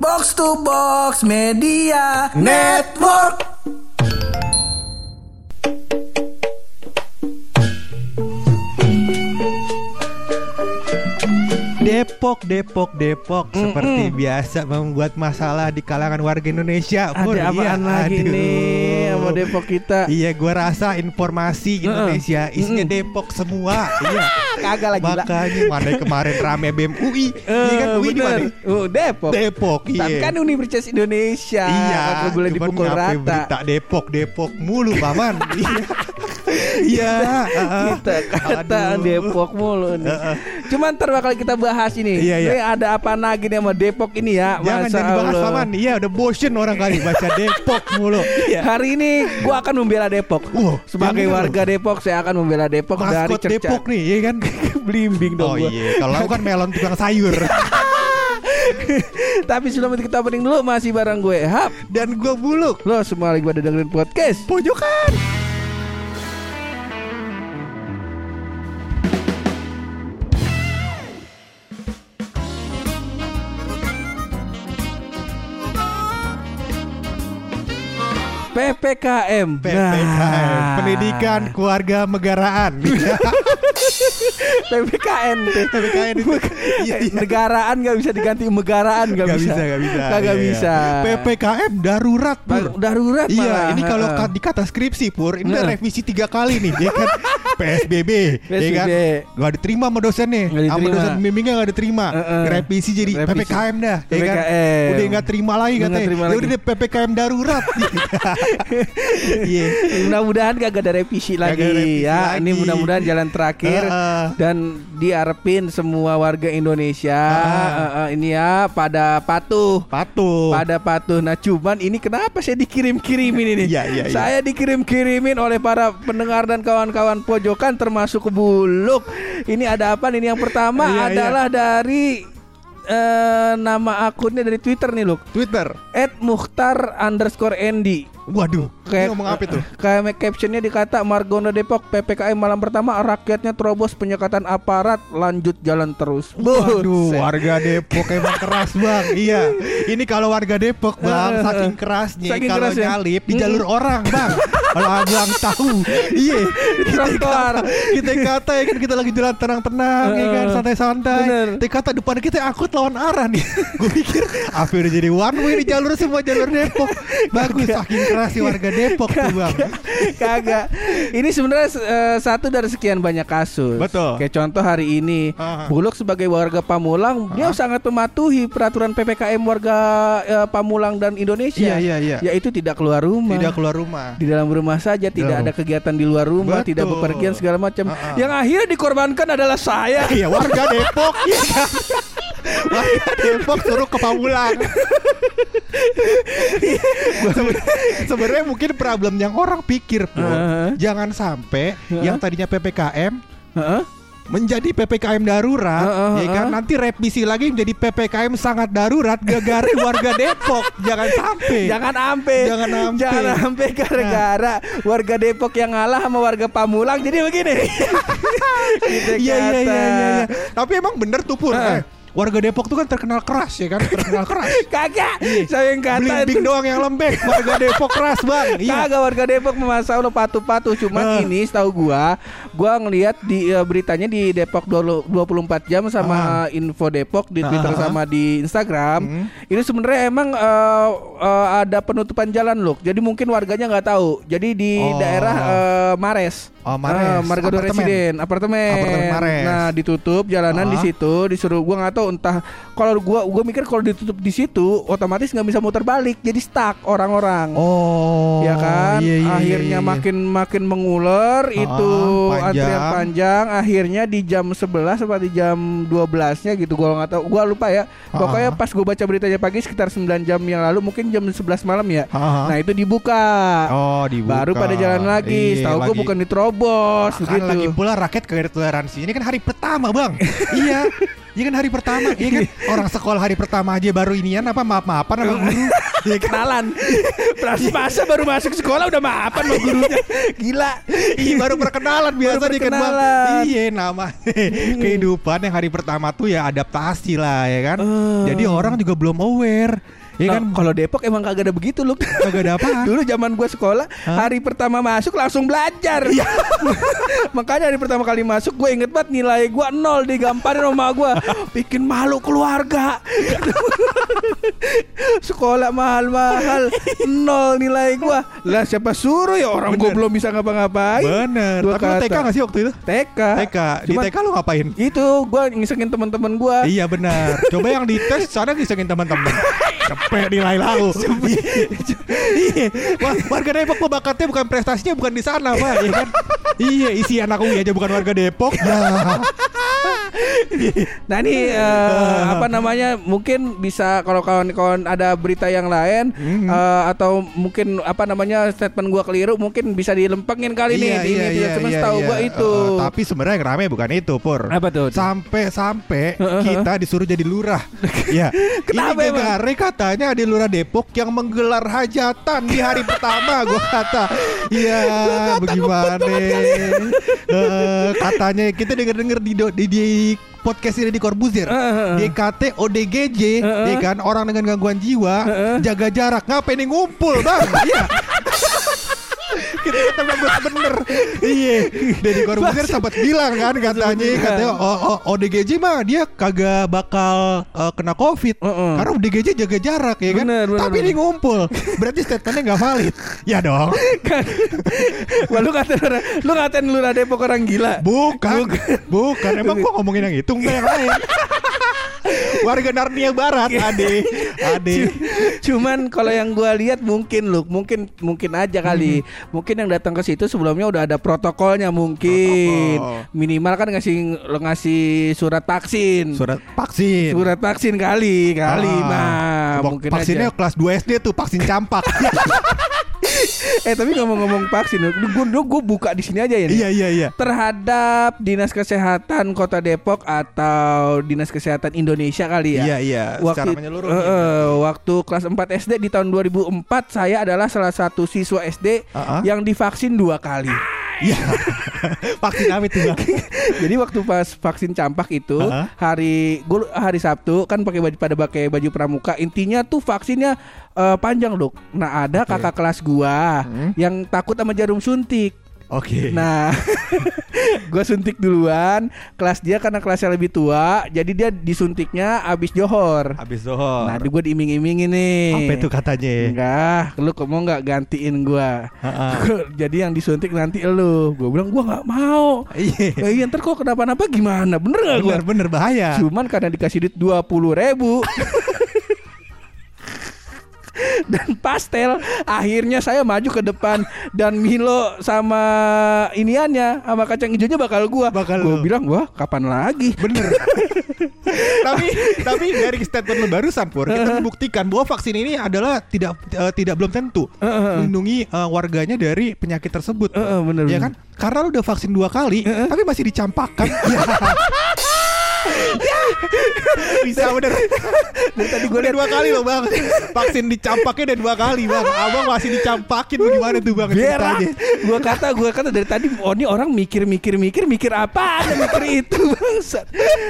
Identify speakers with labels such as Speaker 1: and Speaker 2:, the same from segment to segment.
Speaker 1: Box to Box Media Network.
Speaker 2: Depok, Depok, Depok seperti biasa membuat masalah di kalangan warga Indonesia.
Speaker 3: Ada apaan
Speaker 2: Iya,
Speaker 3: lagi
Speaker 2: aduh.
Speaker 3: nih sama Depok kita?
Speaker 2: Iya, gua rasa informasi Indonesia isinya Depok semua. iya.
Speaker 3: Kagak lagi.
Speaker 2: Makanya mana kemarin rame BEM UI, iya kan UI di mana?
Speaker 3: Oh, Depok.
Speaker 2: Depok, iya.
Speaker 3: Tapi kan Universitas Indonesia.
Speaker 2: Iya,
Speaker 3: boleh dipukul rata.
Speaker 2: berita Depok, Depok mulu, paman. Iya. Iya.
Speaker 3: Kita kata
Speaker 2: Aduh.
Speaker 3: Depok mulu nih. Cuman ntar bakal kita bahas ini.
Speaker 2: Iya, iya.
Speaker 3: Ini ada apa lagi nih sama Depok ini ya?
Speaker 2: Jangan dibahas
Speaker 3: Allah.
Speaker 2: paman. Iya, udah bosen orang kali baca Depok mulu. Iya.
Speaker 3: Hari ini gua akan membela Depok.
Speaker 2: Wah,
Speaker 3: Sebagai warga Depok saya akan membela Depok dari
Speaker 2: Maskot
Speaker 3: cerca.
Speaker 2: Depok nih, iya kan?
Speaker 3: Blimbing dong
Speaker 2: Oh
Speaker 3: gua.
Speaker 2: iya, kalau aku kan melon tukang sayur
Speaker 3: Tapi sebelum itu kita opening dulu masih bareng gue Hap.
Speaker 2: dan gua buluk.
Speaker 3: Lo semua lagi pada dengerin podcast.
Speaker 2: Pojokan.
Speaker 3: PPKM.
Speaker 2: PPKM,
Speaker 3: Nah.
Speaker 2: Pendidikan Keluarga Negaraan.
Speaker 3: PPKN.
Speaker 2: PPKN itu. Iya, iya.
Speaker 3: Negaraan nggak bisa diganti megaraan nggak
Speaker 2: Gak
Speaker 3: bisa.
Speaker 2: bisa, gak bisa. Iya,
Speaker 3: bisa.
Speaker 2: PPKM darurat, Pur.
Speaker 3: Darurat
Speaker 2: Iya,
Speaker 3: malah.
Speaker 2: ini kalau ka- di kata skripsi Pur, ini
Speaker 3: Heeh.
Speaker 2: revisi tiga kali nih, ya kan? PSBB, ya kan?
Speaker 3: PSBB.
Speaker 2: Gak diterima sama dosen nih,
Speaker 3: Nggak
Speaker 2: sama dosen bimbingnya gak diterima.
Speaker 3: Heeh.
Speaker 2: Revisi jadi
Speaker 3: Revisi.
Speaker 2: PPKM dah, ya kan? Udah nggak terima lagi
Speaker 3: nggak
Speaker 2: katanya.
Speaker 3: terima
Speaker 2: Ya udah deh PPKM darurat. Iya.
Speaker 3: Mudah-mudahan gak ada revisi lagi ya. Ini mudah-mudahan jalan terakhir. Dan diharapin semua warga Indonesia eh, eh, ini ya pada patuh.
Speaker 2: Patuh.
Speaker 3: Pada patuh. Nah, cuman ini kenapa saya dikirim-kirimin ini?
Speaker 2: Iya, iya, iya.
Speaker 3: Saya dikirim-kirimin oleh para pendengar dan kawan-kawan pojokan termasuk Buluk. Ini ada apa? Ini yang pertama
Speaker 2: Iya, iya.
Speaker 3: adalah dari eh, nama akunnya dari Twitter nih, Luk.
Speaker 2: Twitter.
Speaker 3: Underscore Andy
Speaker 2: Waduh, ini ngomong apa itu?
Speaker 3: Kayak captionnya dikata Margono Depok PPKM malam pertama rakyatnya terobos penyekatan aparat lanjut jalan terus.
Speaker 2: Waduh, warga Depok emang keras bang. Iya, ini kalau warga Depok bang, saking kerasnya
Speaker 3: Saking
Speaker 2: kalau
Speaker 3: kerasnya.
Speaker 2: nyalip di jalur orang bang. Kalau abang tahu, iya. Kita kata, kita kata ya kan kita lagi jalan tenang-tenang, ya kan
Speaker 3: Heeh.
Speaker 2: santai-santai. Kita kata depan kita angkut lawan arah nih. Gue pikir apa udah jadi one way di jalur semua jalur Depok. Bagus, saking keras si warga Depok tuh bang.
Speaker 3: Kagak. Ini sebenarnya eh, satu dari sekian banyak kasus.
Speaker 2: Betul.
Speaker 3: Kayak contoh hari ini,
Speaker 2: Aha.
Speaker 3: Buluk sebagai warga Pamulang, dia sangat mematuhi peraturan PPKM warga eh, Pamulang dan Indonesia.
Speaker 2: Iya, iya, iya.
Speaker 3: Yaitu tidak keluar rumah.
Speaker 2: Tidak keluar rumah.
Speaker 3: di dalam rumah saja tidak
Speaker 2: Jauh.
Speaker 3: ada kegiatan di luar rumah
Speaker 2: Betul.
Speaker 3: tidak bepergian segala macam yang akhirnya dikorbankan adalah saya
Speaker 2: Iya warga Depok ya kan? Warga Depok suruh ke Pamulang Seben- Sebenarnya mungkin problem yang orang pikir Pur,
Speaker 3: Heeh.
Speaker 2: Jangan sampai
Speaker 3: Heeh.
Speaker 2: yang tadinya PPKM
Speaker 3: Heeh.
Speaker 2: menjadi PPKM darurat
Speaker 3: Heeh,
Speaker 2: ya kan nanti revisi lagi menjadi PPKM sangat darurat gara-gara warga Depok jangan sampai
Speaker 3: Jangan ampe
Speaker 2: Jangan ampe.
Speaker 3: Jangan ampe gara-gara warga Depok yang ngalah sama warga Pamulang jadi begini. Gitu
Speaker 2: Iya iya iya iya iya. Tapi emang bener tuh Pur
Speaker 3: Heeh.
Speaker 2: eh, Warga Depok tuh kan terkenal keras ya kan Terkenal keras
Speaker 3: Kagak.
Speaker 2: Iya.
Speaker 3: Saya yang kata
Speaker 2: Blimbing
Speaker 3: itu.
Speaker 2: doang yang lembek Warga Depok keras bang Iya
Speaker 3: Kagak warga Depok masa lo patuh-patuh Cuman
Speaker 2: Eh.
Speaker 3: ini setahu gua Gua ngelihat di eh, beritanya di Depok 20 24 jam sama info Depok di Twitter
Speaker 2: Ah.
Speaker 3: sama di Instagram
Speaker 2: Hmm.
Speaker 3: Ini sebenarnya emang eh, eh, ada penutupan jalan loh Jadi mungkin warganya nggak tahu Jadi di
Speaker 2: Oh.
Speaker 3: daerah eh, Mares
Speaker 2: Oh, Mares.
Speaker 3: Eh, Margono
Speaker 2: Apartemen.
Speaker 3: Residen apartemen.
Speaker 2: Apartemen Mares.
Speaker 3: Nah ditutup jalanan
Speaker 2: Ah.
Speaker 3: di situ disuruh gua nggak tahu entah kalau gua gua mikir kalau ditutup di situ otomatis nggak bisa muter balik jadi stuck orang-orang.
Speaker 2: Oh,
Speaker 3: ya kan?
Speaker 2: iya, iya,
Speaker 3: akhirnya
Speaker 2: iya, iya.
Speaker 3: makin makin mengular itu
Speaker 2: panjang.
Speaker 3: antrian panjang akhirnya di jam 11 atau di jam 12 nya gitu gua nggak tahu gua lupa ya. Pokoknya
Speaker 2: Ah.
Speaker 3: pas gua baca beritanya pagi sekitar 9 jam yang lalu mungkin jam 11 malam ya.
Speaker 2: Ah.
Speaker 3: nah itu dibuka.
Speaker 2: Oh, dibuka.
Speaker 3: baru pada jalan lagi.
Speaker 2: Iya,
Speaker 3: setahu gua bukan diterobos
Speaker 2: kan
Speaker 3: begitu
Speaker 2: lagi pula rakyat kegagalan toleransi ini kan hari pertama bang. Iya Iya kan hari pertama, iya kan orang sekolah hari pertama aja baru inian apa maaf-maafan sama guru. Iya kan?
Speaker 3: Kenalan. Pas masa baru masuk sekolah udah maafan sama gurunya. Gila.
Speaker 2: Iya baru perkenalan biasa
Speaker 3: Baru
Speaker 2: kan
Speaker 3: perkenalan.
Speaker 2: Iya nama kehidupan yang hari pertama tuh ya adaptasi lah ya kan.
Speaker 3: Eh.
Speaker 2: Jadi orang juga belum aware. Ya
Speaker 3: Nah,
Speaker 2: kan
Speaker 3: kalau Depok emang kagak ada begitu loh.
Speaker 2: kagak ada apaan.
Speaker 3: Dulu zaman gue sekolah hari pertama masuk langsung belajar.
Speaker 2: Iya.
Speaker 3: Makanya hari pertama kali masuk gue inget banget nilai gue nol digamparin sama gue. Bikin malu keluarga. sekolah mahal-mahal nol nilai gue. Lah siapa suruh ya orang gue belum bisa ngapa-ngapain.
Speaker 2: Bener.
Speaker 3: Gua
Speaker 2: Tapi lu TK gak sih waktu itu?
Speaker 3: TK.
Speaker 2: TK. Di
Speaker 3: Cuman-
Speaker 2: TK lu ngapain?
Speaker 3: Itu gue ngisengin teman-teman gue.
Speaker 2: Iya benar. Coba yang dites sana disengin teman-teman. Cepet nilai lau. Iya. Wah, warga Depok mah bakatnya bukan prestasinya bukan di sana, Pak, ya kan? Iya, isi anak UI aja bukan warga Depok. Ya.
Speaker 3: Nah ini eh, apa namanya mungkin bisa kalau kawan-kawan ada berita yang lain
Speaker 2: Mhm.
Speaker 3: eh, atau mungkin apa namanya statement gua keliru mungkin bisa dilempengin kali nih di ini tidak cuma tahu gua itu.
Speaker 2: Iya, Eh, tapi sebenarnya yang rame bukan itu, Pur.
Speaker 3: Apa tuh?
Speaker 2: Sampai-sampai
Speaker 3: Heeh.
Speaker 2: kita disuruh jadi lurah. ya.
Speaker 3: Kenapa
Speaker 2: Ini
Speaker 3: emang?
Speaker 2: gegare katanya ada lurah Depok yang menggelar hajatan di hari pertama. Gua kata, iya, bagaimana? Eh, katanya kita denger-denger di, di, di podcast ini di Corbuzier.
Speaker 3: Heeh.
Speaker 2: DKT ODGJ,
Speaker 3: Heeh.
Speaker 2: ya kan orang dengan gangguan jiwa, jaga jarak. Ngapain nih ngumpul, Bang? Iya. kita bagus bener. Iya. Deddy Corbuzier sempat bilang kan katanya katanya oh, oh, ODGJ mah dia kagak bakal eh, kena covid.
Speaker 3: Heeh.
Speaker 2: karena ODGJ jaga jarak ya kan?
Speaker 3: Bener, bener,
Speaker 2: tapi ini ngumpul berarti statementnya nggak valid. Ya dong.
Speaker 3: Wah, lu kata lu ngatain lu Depok orang gila.
Speaker 2: bukan. Bukan. Emang gua ngomongin yang itu enggak yang lain warga Narnia Barat ade ade
Speaker 3: Cuman kalau yang gua lihat mungkin lu, mungkin mungkin aja kali.
Speaker 2: Hmm.
Speaker 3: Mungkin yang datang ke situ sebelumnya udah ada protokolnya mungkin.
Speaker 2: Protokol.
Speaker 3: Minimal kan ngasih lo ngasih surat vaksin.
Speaker 2: surat vaksin
Speaker 3: Surat vaksin kali, kali
Speaker 2: Ah,
Speaker 3: mah
Speaker 2: vak-
Speaker 3: mungkin
Speaker 2: vaksinnya
Speaker 3: aja.
Speaker 2: kelas 2 SD tuh vaksin campak
Speaker 3: Eh tapi ngomong-ngomong vaksin, gue gue buka di sini aja ya. nih.
Speaker 2: iya iya iya
Speaker 3: Terhadap Dinas Kesehatan Kota Depok atau Dinas Kesehatan Indonesia kali ya.
Speaker 2: Iya iya secara
Speaker 3: Waktu,
Speaker 2: menyeluruh gitu.
Speaker 3: eh, waktu kelas 4 SD di tahun 2004 saya adalah salah satu siswa SD
Speaker 2: Uh-uh.
Speaker 3: yang divaksin dua kali.
Speaker 2: Iya. Vaksin apa itu bang?
Speaker 3: Jadi waktu pas vaksin campak itu
Speaker 2: Uh-uh.
Speaker 3: hari gue hari Sabtu kan pakai baju pada pakai baju pramuka. Intinya tuh vaksinnya eh, panjang dok. Nah ada
Speaker 2: Oke.
Speaker 3: kakak kelas gua
Speaker 2: Hmm.
Speaker 3: yang takut sama jarum suntik.
Speaker 2: Oke.
Speaker 3: Nah, gue suntik duluan. Kelas dia karena kelasnya lebih tua, jadi dia disuntiknya abis johor.
Speaker 2: Habis dohor.
Speaker 3: Nah, gue diiming-imingin nih.
Speaker 2: apa itu katanya?
Speaker 3: Enggak, lu kok mau nggak gantiin gua?
Speaker 2: Heeh.
Speaker 3: Jadi yang disuntik nanti lu. Gue bilang gua nggak mau.
Speaker 2: Iya.
Speaker 3: Iya ntar kok kenapa-napa gimana? Bener gak gua?
Speaker 2: Bener bener bahaya.
Speaker 3: Cuman karena dikasih duit dua puluh ribu. dan pastel akhirnya saya maju ke depan dan Milo sama iniannya sama kacang hijaunya bakal gua
Speaker 2: Bakal
Speaker 3: gua
Speaker 2: lu.
Speaker 3: bilang wah kapan lagi
Speaker 2: Bener. tapi tapi dari statement lu barusan Pur, kita membuktikan bahwa vaksin ini adalah tidak eh, tidak belum tentu melindungi eh, warganya dari penyakit tersebut.
Speaker 3: Eh, eh, bener,
Speaker 2: ya
Speaker 3: bener.
Speaker 2: kan? Karena lu udah vaksin dua kali, tapi masih dicampakkan. Ya. Bisa bener.
Speaker 3: dari tadi gue
Speaker 2: Udah dua kali loh bang. Vaksin dicampaknya udah dua kali bang. Abang masih dicampakin Bagaimana tuh bang ceritanya?
Speaker 3: gua kata gua kata dari tadi oh ini orang mikir mikir mikir mikir apa ada mikir itu bangsat.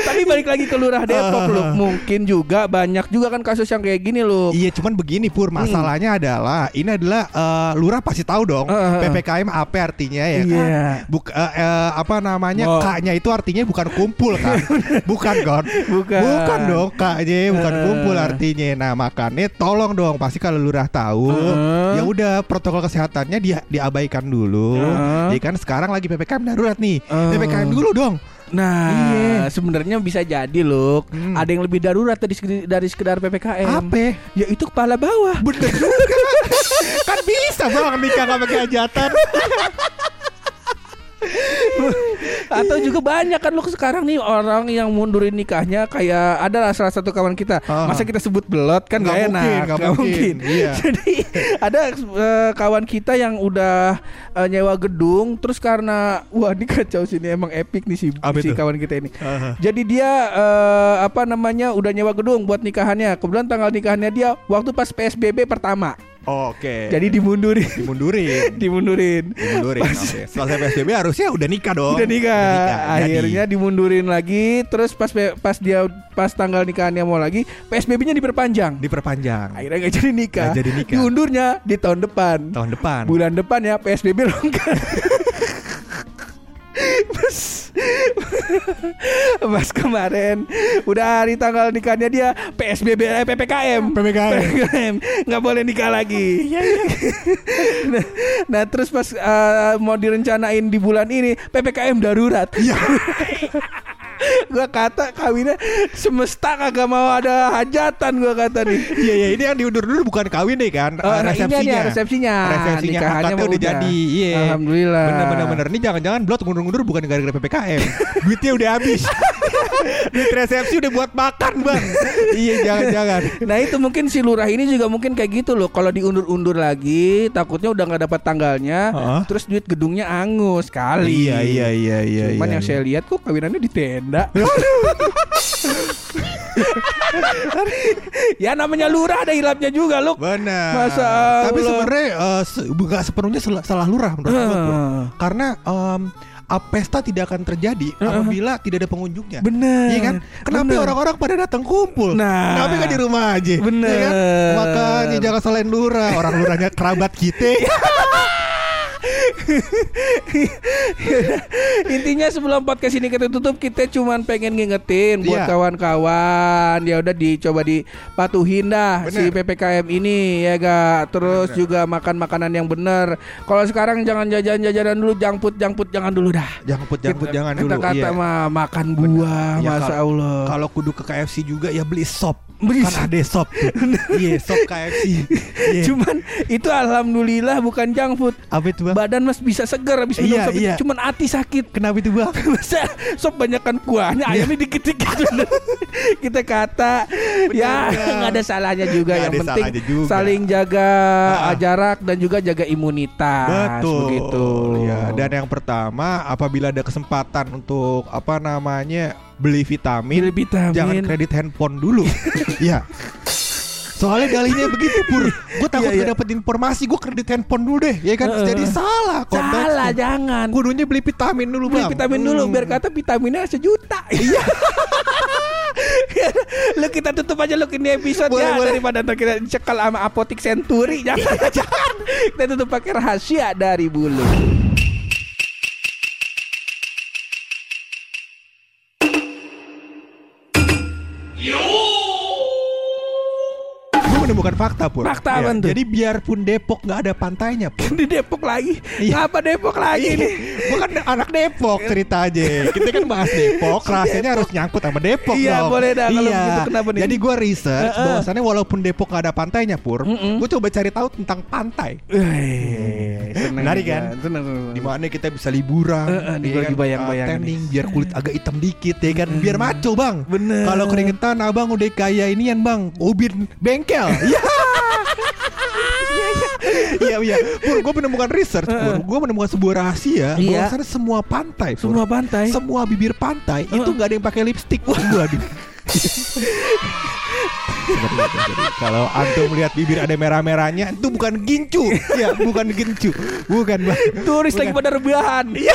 Speaker 3: Tapi balik lagi ke lurah Depok lu mungkin juga banyak juga kan kasus yang kayak gini lu
Speaker 2: Iya cuman begini Pur. Masalahnya adalah Ini adalah eh, Lurah pasti tahu dong
Speaker 3: Eh, eh, eh.
Speaker 2: PPKM apa artinya ya kan?
Speaker 3: Iya.
Speaker 2: Buk, eh, eh, Apa namanya
Speaker 3: Oh.
Speaker 2: K-nya itu artinya bukan kumpul kan Bukan kan
Speaker 3: Bukan.
Speaker 2: Bukan dong K-nya bukan
Speaker 3: Eh.
Speaker 2: kumpul artinya Nah makanya tolong dong Pasti kalau lurah tahu
Speaker 3: Eh.
Speaker 2: Ya udah protokol kesehatannya dia diabaikan dulu
Speaker 3: Eh.
Speaker 2: Ya kan sekarang lagi PPKM darurat nih
Speaker 3: Eh.
Speaker 2: PPKM dulu dong
Speaker 3: Nah,
Speaker 2: Iya.
Speaker 3: sebenarnya bisa jadi loh.
Speaker 2: Hmm.
Speaker 3: Ada yang lebih darurat dari sekedar, dari sekedar PPKM.
Speaker 2: Apa?
Speaker 3: Yaitu kepala bawah.
Speaker 2: Bener juga Kan bisa bang nikah gak pakai hajatan
Speaker 3: Atau juga banyak kan lu sekarang nih orang yang mundurin nikahnya kayak ada lah salah satu kawan kita.
Speaker 2: Ah.
Speaker 3: Masa kita sebut belot kan
Speaker 2: Nggak
Speaker 3: nggak
Speaker 2: mungkin,
Speaker 3: enak,
Speaker 2: nggak
Speaker 3: nggak
Speaker 2: mungkin. Iya.
Speaker 3: Jadi ada eh, kawan kita yang udah eh, nyewa gedung terus karena wah ini kacau sini emang epic nih si,
Speaker 2: Apa
Speaker 3: si
Speaker 2: itu?
Speaker 3: kawan kita ini.
Speaker 2: Aha.
Speaker 3: Jadi dia eh, apa namanya udah nyewa gedung buat nikahannya. Kebetulan tanggal nikahnya dia waktu pas PSBB pertama.
Speaker 2: Oke.
Speaker 3: Jadi dimundurin,
Speaker 2: dimundurin.
Speaker 3: dimundurin.
Speaker 2: dimundurin. Oke. Selesai PSBB harusnya udah nikah dong.
Speaker 3: Udah nikah.
Speaker 2: Jadi.
Speaker 3: Akhirnya dimundurin lagi. Terus pas pas dia pas tanggal nikahannya mau lagi, PSBB-nya diperpanjang.
Speaker 2: diperpanjang
Speaker 3: Akhirnya nggak jadi nikah.
Speaker 2: Nggak jadi nikah.
Speaker 3: Diundurnya di tahun depan.
Speaker 2: tahun depan.
Speaker 3: Bulan depan ya PSBB longgar. pas kemarin udah hari tanggal nikahnya dia PSBB eh, PPKM
Speaker 2: PPKM.
Speaker 3: nggak boleh nikah lagi. Nah, nah terus pas eh, mau direncanain di bulan ini PPKM darurat gua kata kawinnya semesta kagak mau ada hajatan gua kata nih
Speaker 2: Iya iya ini yang diundur dulu bukan kawin nih kan
Speaker 3: Oh, nah ini
Speaker 2: resepsinya.
Speaker 3: nih, resepsinya.
Speaker 2: Resepsinya
Speaker 3: Nikahannya
Speaker 2: akadnya udah
Speaker 3: udah.
Speaker 2: jadi. Iya.
Speaker 3: Alhamdulillah.
Speaker 2: Bener bener bener. Ini jangan-jangan blot ngundur-ngundur bukan gara-gara PPKM. Duitnya udah habis. Duit resepsi udah buat makan, Bang. iya jangan-jangan.
Speaker 3: Nah itu mungkin si lurah ini juga mungkin kayak gitu loh. Kalau diundur-undur lagi, takutnya udah nggak dapat tanggalnya,
Speaker 2: Heeh.
Speaker 3: terus duit gedungnya angus kali.
Speaker 2: Iya iya iya iya.
Speaker 3: Cuman
Speaker 2: iya,
Speaker 3: yang
Speaker 2: iya.
Speaker 3: saya lihat kok kawinannya di tenda. ya namanya lurah ada hilapnya juga loh.
Speaker 2: Benar.
Speaker 3: Masa
Speaker 2: Tapi sebenarnya eh, se- nggak sepenuhnya sel- salah lurah menurut gua, Bro.
Speaker 3: Ah.
Speaker 2: Karena ah, pesta tidak akan terjadi apabila tidak ada pengunjungnya.
Speaker 3: Bener.
Speaker 2: Iya kan? Kenapa orang-orang pada datang kumpul?
Speaker 3: Nah.
Speaker 2: Kenapa nggak di rumah aja?
Speaker 3: Bener.
Speaker 2: Iya kan? Makanya jangan salahin lurah. Orang lurahnya kerabat kita.
Speaker 3: Intinya sebelum podcast ini kita tutup kita cuman pengen ngingetin buat
Speaker 2: Iya.
Speaker 3: kawan-kawan ya udah dicoba dipatuhin dah
Speaker 2: Bener.
Speaker 3: si PPKM ini ya ga terus juga makan makanan yang benar. Kalau sekarang jangan jajan-jajanan dulu jangput jangput jangan dulu dah.
Speaker 2: Jangan put jangan dulu.
Speaker 3: Kata-kata
Speaker 2: Iya.
Speaker 3: mah makan buah
Speaker 2: Ya,
Speaker 3: masa
Speaker 2: kalau-
Speaker 3: Allah.
Speaker 2: Kalau kudu ke KFC juga ya beli sop.
Speaker 3: Beli
Speaker 2: kan ada sop. Iya, sop KFC. Iya.
Speaker 3: Cuman itu alhamdulillah bukan junk food.
Speaker 2: apa itu, Bang?
Speaker 3: Badan mas bisa segar habis minum
Speaker 2: Iya,
Speaker 3: sop itu.
Speaker 2: iya.
Speaker 3: Cuman hati sakit.
Speaker 2: Kenapa itu, Bang?
Speaker 3: Masa sop banyakkan kuahnya ayamnya dikit-dikit kita kata ya nggak ada salahnya juga
Speaker 2: Nggak
Speaker 3: yang penting
Speaker 2: juga.
Speaker 3: saling jaga
Speaker 2: Ah.
Speaker 3: jarak dan juga jaga imunitas
Speaker 2: Betul.
Speaker 3: begitu
Speaker 2: Ya, dan yang pertama apabila ada kesempatan untuk apa namanya beli vitamin,
Speaker 3: Beli vitamin.
Speaker 2: jangan kredit handphone dulu. Iya. Soalnya dalinya begitu pur. Gue takut
Speaker 3: Iya, iya.
Speaker 2: gak dapet informasi, gue kredit handphone dulu deh, ya kan?
Speaker 3: Heeh.
Speaker 2: Jadi salah
Speaker 3: salah jangan
Speaker 2: Kudunya beli vitamin dulu
Speaker 3: beli
Speaker 2: bang.
Speaker 3: vitamin dulu
Speaker 2: Hmm.
Speaker 3: biar kata vitaminnya sejuta iya lu kita tutup aja lu ini episode
Speaker 2: Boleh,
Speaker 3: ya
Speaker 2: boleh.
Speaker 3: daripada ntar kita cekal sama apotik Century jangan jangan kita tutup pakai rahasia dari bulu
Speaker 2: menemukan fakta pur.
Speaker 3: Fakta apa tuh?
Speaker 2: Jadi biarpun Depok nggak ada pantainya pur.
Speaker 3: di Depok lagi
Speaker 2: Iya.
Speaker 3: ngapa Depok lagi nih
Speaker 2: Gue kan anak Depok cerita aja. Kita kan bahas Depok, rahasianya harus nyangkut sama Depok
Speaker 3: Iya,
Speaker 2: dong.
Speaker 3: boleh dah, kalau
Speaker 2: Iya.
Speaker 3: kenapa nih?
Speaker 2: Jadi gue research
Speaker 3: Heeh.
Speaker 2: bahwasannya walaupun Depok gak ada pantainya pur,
Speaker 3: Mm-mm.
Speaker 2: gue coba cari tahu tentang pantai.
Speaker 3: Seneng
Speaker 2: Menarik kan? Di mana kita bisa liburan, ya
Speaker 3: nih gua
Speaker 2: kan?
Speaker 3: lagi bayang-bayang
Speaker 2: Uh,
Speaker 3: nih.
Speaker 2: tanning, biar kulit agak hitam dikit ya kan, biar maco bang.
Speaker 3: Bener.
Speaker 2: Kalau keringetan abang udah kayak inian bang, ubin bengkel. Iya. Iya iya, Pur, gue menemukan research, Pur. Gue menemukan sebuah rahasia
Speaker 3: Iya.
Speaker 2: bahwasannya semua pantai, Pur.
Speaker 3: semua pantai
Speaker 2: semua bibir pantai itu nggak ada yang pakai lipstick. Waduh. Kalau antum melihat bibir ada merah-merahnya itu bukan gincu, ya bukan gincu, bukan
Speaker 3: turis lagi pada rebahan iya